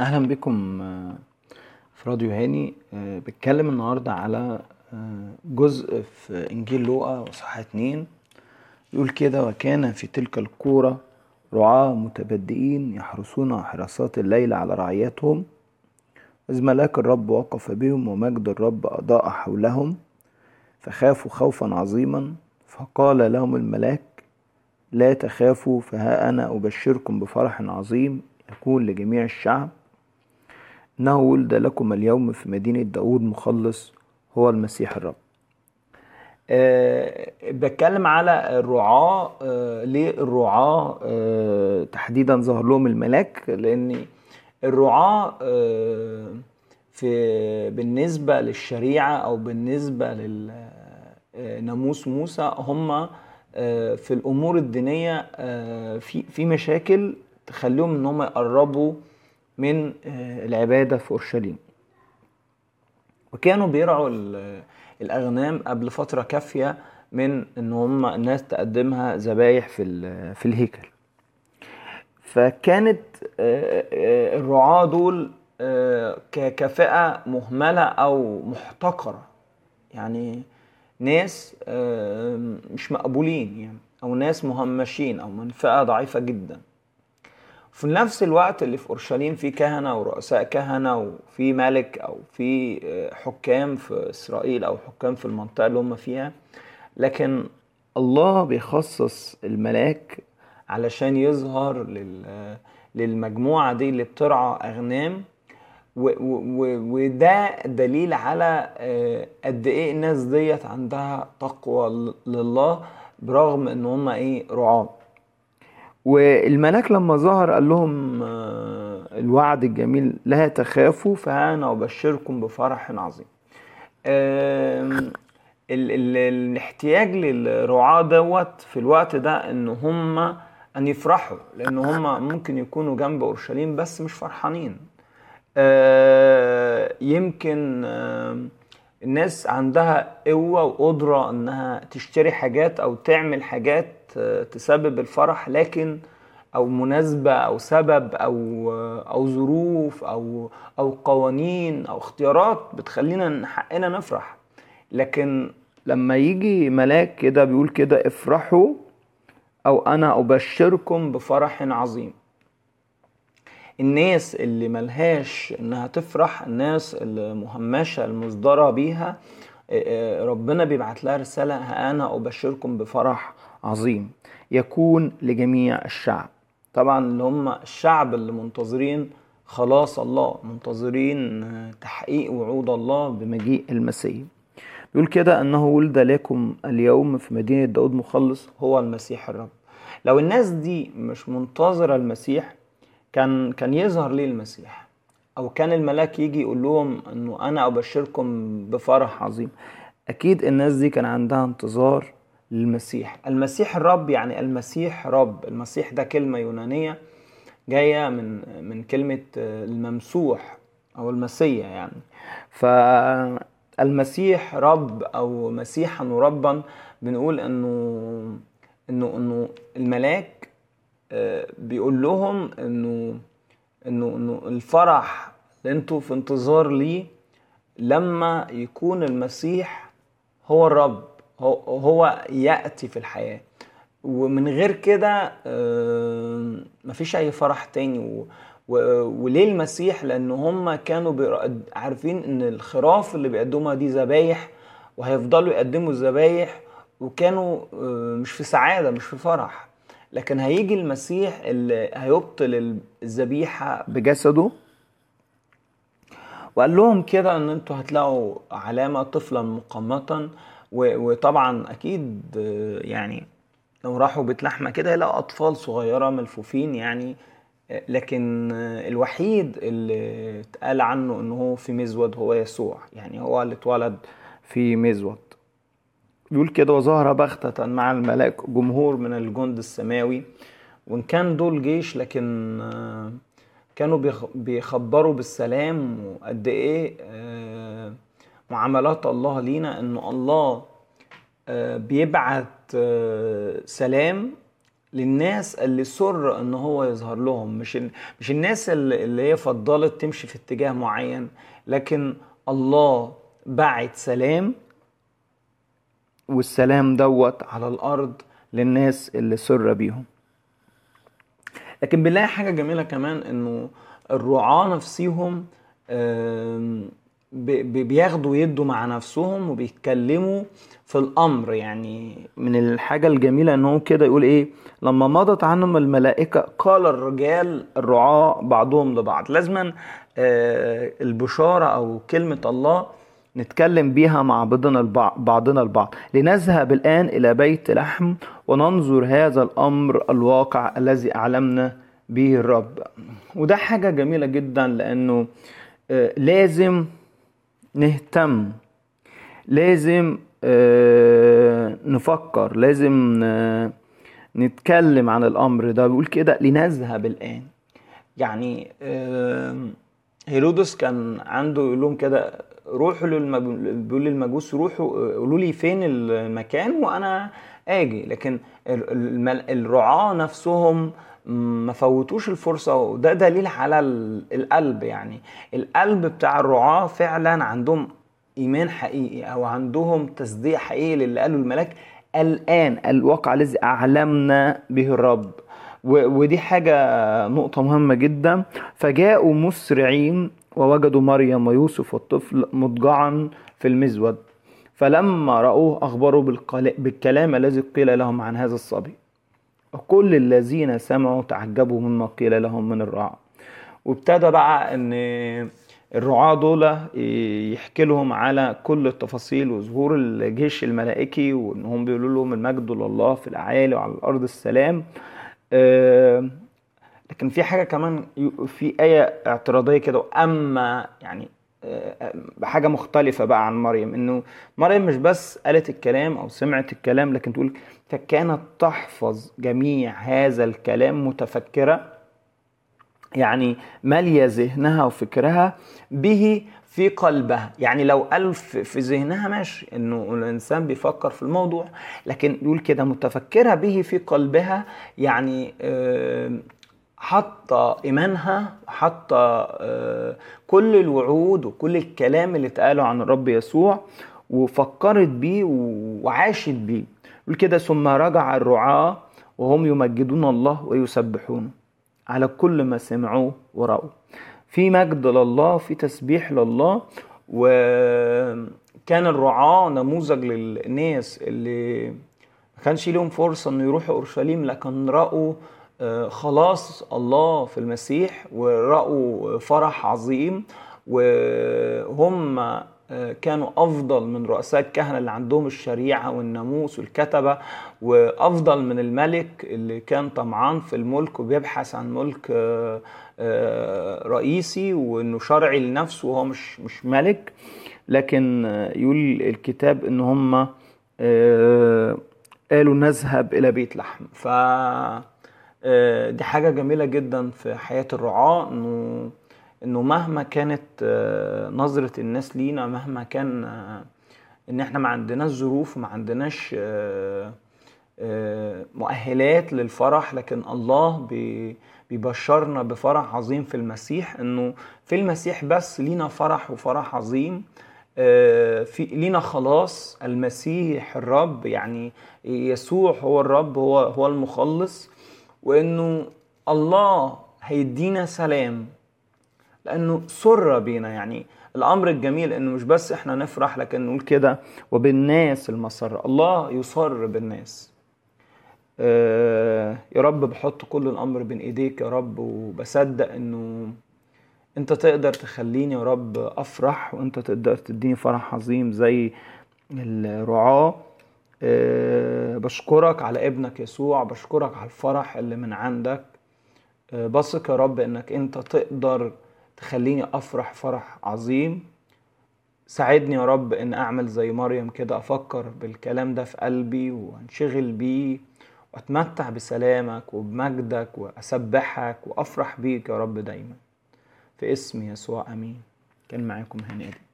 أهلا بكم آه، في راديو هاني. آه، بتكلم النهارده على آه، جزء في إنجيل لوقا وصحة اتنين. يقول كده وكان في تلك القورة رعاة متبدئين يحرسون حراسات الليل على رعيتهم. إذ ملاك الرب وقف بهم ومجد الرب أضاء حولهم فخافوا خوفا عظيما. فقال لهم الملاك لا تخافوا فها أنا أبشركم بفرح عظيم يكون لجميع الشعب. إنه ولد لكم اليوم في مدينة داود مخلص هو المسيح الرب. أه بتكلم على الرعاة أه ليه الرعاة أه تحديدا ظهر لهم الملاك؟ لأن الرعاة أه في بالنسبة للشريعة أو بالنسبة لناموس موسى هم في الأمور الدينية أه في في مشاكل تخليهم إن هم يقربوا من أه العبادة في أورشليم. وكانوا بيرعوا ال- الأغنام قبل فترة كافية من إن هم الناس تقدمها ذبايح في في الهيكل. فكانت آه، آه، الرعاة دول آه، ك- كفئة مهملة أو محتقرة. يعني ناس آه، مش مقبولين يعني أو ناس مهمشين أو من فئة ضعيفة جدا. في نفس الوقت اللي في أورشليم في كهنة ورؤساء كهنة وفي ملك أو في آه، حكام في إسرائيل أو حكام في المنطقة اللي هم فيها. لكن الله بيخصص الملاك علشان يظهر لل للمجموعة دي اللي بترعى أغنام. وده دليل على آه، قد إيه الناس ديت عندها تقوى لله برغم إن هم إيه رعاة. والملاك لما ظهر قال لهم آه، الوعد الجميل لا تخافوا فأنا أبشركم بفرح عظيم. ال ال الاحتياج للرعاة دوت في الوقت ده إن هم أن يفرحوا لأن هم ممكن يكونوا جنب أورشليم بس مش فرحانين. يمكن آم، الناس عندها قوة وقدرة إنها تشتري حاجات أو تعمل حاجات آه، تسبب الفرح لكن أو مناسبة أو سبب أو آه، أو ظروف أو أو قوانين أو اختيارات بتخلينا إن حقنا نفرح. لكن لما يجي ملاك كده بيقول كده افرحوا أو أنا أبشركم بفرح عظيم. الناس اللي ملهاش إنها تفرح الناس المهمشة المصدرة بيها آه، آه، ربنا بيبعت لها رسالة ها أنا أبشركم بفرح عظيم. يكون لجميع الشعب. طبعا اللي هم الشعب اللي منتظرين خلاص الله منتظرين آه، تحقيق وعود الله بمجيء المسيح. بيقول كده إنه ولد لكم اليوم في مدينة داود مخلص هو المسيح الرب. لو الناس دي مش منتظرة المسيح كان كان يظهر ليه المسيح أو كان الملاك يجي يقول لهم إنه أنا أبشركم بفرح عظيم. أكيد الناس دي كان عندها انتظار للمسيح. المسيح الرب يعني المسيح رب. المسيح ده كلمة يونانية جاية من من كلمة آه، الممسوح أو المسيح يعني. فالمسيح رب أو مسيحا وربا بنقول إنه إنه إنه الملاك بيقول لهم إنه إنه إنه الفرح اللي أنتوا في انتظار ليه لما يكون المسيح هو الرب هو, هو يأتي في الحياة. ومن غير كده آه، مفيش أي فرح تاني. وليه المسيح؟ لأن هم كانوا عارفين إن الخراف اللي بيقدموها دي ذبايح وهيفضلوا يقدموا الذبايح وكانوا آه، مش في سعادة مش في فرح. لكن هيجي المسيح اللي هيبطل الذبيحة بجسده؟ وقال لهم كده إن أنتوا هتلاقوا علامة طفلا مقمطا و- وطبعا أكيد يعني لو راحوا بيت لحمة كده يلاقوا أطفال صغيرة ملفوفين يعني لكن الوحيد اللي اتقال عنه انه هو في مزود هو يسوع يعني هو اللي اتولد في مزود. بيقول كده وظهر بغتة مع الملاك جمهور من الجند السماوي وإن كان دول جيش لكن آه، كانوا بيخ- بيخبروا بالسلام وقد إيه آه، معاملات الله لينا إنه الله آه، بيبعت سلام للناس اللي سر إن هو يظهر لهم. مش مش الناس اللي هي فضلت تمشي في اتجاه معين لكن الله بعت سلام والسلام دوت على الأرض للناس اللي سر بيهم. لكن بنلاقي حاجة جميلة كمان إنه الرعاة نفسيهم بياخدوا يدوا مع نفسهم وبيتكلموا في الأمر. يعني من الحاجة الجميلة إن هو كده يقول إيه؟ لما مضت عنهم الملائكة قال الرجال الرعاة بعضهم لبعض. لازما آه، البشارة أو كلمة الله نتكلم بيها مع بعضنا البعض بعضنا البعض. لنذهب الآن إلى بيت لحم وننظر هذا الأمر الواقع الذي أعلمنا به الرب. وده حاجة جميلة جدا لأنه آه، لازم نهتم لازم آه، نفكر لازم نتكلم عن الأمر ده. بيقول كده لنذهب الآن. يعني هيرودس كان عنده يقول لهم كده روحوا بيقول للمجوس روحوا قولوا لي فين المكان وأنا آجي. لكن الرعاة نفسهم ما فوتوش الفرصة وده دليل على القلب يعني. القلب بتاع الرعاة فعلا عندهم إيمان حقيقي أو عندهم تصديق حقيقي للي قاله الملاك الآن الواقع الذي أعلمنا به الرب ودي حاجة نقطة مهمة جدا. فجاءوا مسرعين ووجدوا مريم ويوسف والطفل مضجعا في المزود. فلما رأوه أخبروا بالكلام الذي قيل لهم عن هذا الصبي. وكل الذين سمعوا تعجبوا مما قيل لهم من الرعاة. وابتدى بقى إن الرعاة دول يحكي لهم على كل التفاصيل وظهور الجيش الملائكي وانهم بيقولوا لهم المجد لله في الأعالي وعلى الأرض السلام. لكن في حاجة كمان في آية اعتراضية كده اما يعني آه، بحاجة مختلفة بقى عن مريم إنه مريم مش بس قالت الكلام أو سمعت الكلام لكن تقول فكانت تحفظ جميع هذا الكلام متفكرة. يعني مالية ذهنها وفكرها به في قلبها يعني لو قال في ذهنها ماشي إنه الإنسان بيفكر في الموضوع لكن يقول كده متفكره به في قلبها يعني حاطة إيمانها حاطة آه، كل الوعود وكل الكلام اللي اتقاله عن الرب يسوع وفكرت بيه وعاشت بيه. يقول كده ثم رجع الرعاة وهم يمجدون الله ويسبحونه. على كل ما سمعوه ورأوا في مجد لله في تسبيح لله وكان الرعاة نموذج للناس اللي ما كانش لهم فرصة إنه يروحوا أورشليم لكن رأوا آه، خلاص الله في المسيح ورأوا فرح عظيم وهم آه، كانوا أفضل من رؤساء الكهنة اللي عندهم الشريعة والناموس والكتبة وأفضل من الملك اللي كان طمعان في الملك وبيبحث عن ملك آه، رئيسي وإنه شرعي لنفسه وهو مش مش ملك. لكن يقول الكتاب إن هم قالوا نذهب إلى بيت لحم. ف آه، دي حاجة جميلة جدا في حياة الرعاة إنه إنه مهما كانت آه، نظرة الناس لينا مهما كان آه، إن إحنا ما عندناش ظروف ما عندناش مؤهلات للفرح لكن الله بيبشرنا بفرح عظيم في المسيح إنه في المسيح بس لينا فرح وفرح عظيم في لينا خلاص المسيح الرب يعني يسوع هو الرب هو هو المخلص وإنه الله هيدينا سلام. لأنه سر بينا. يعني الأمر الجميل إنه مش بس إحنا نفرح لكن نقول كده وبالناس المسر. الله يصر بالناس. آه يا رب بحط كل الأمر بين إيديك يا رب وبصدق إنه أنت تقدر تخليني يا رب أفرح وأنت تقدر تديني فرح عظيم زي الرعاة. آه، بشكرك على ابنك يسوع بشكرك على الفرح اللي من عندك. آه، بثق يا رب إنك أنت تقدر تخليني أفرح فرح عظيم. ساعدني يا رب إن أعمل زي مريم كده أفكر بالكلام ده في قلبي وأنشغل بيه وأتمتع بسلامك وبمجدك وأسبحك وأفرح بيك يا رب دايما. في اسم يسوع آمين. كان معاكم هنادي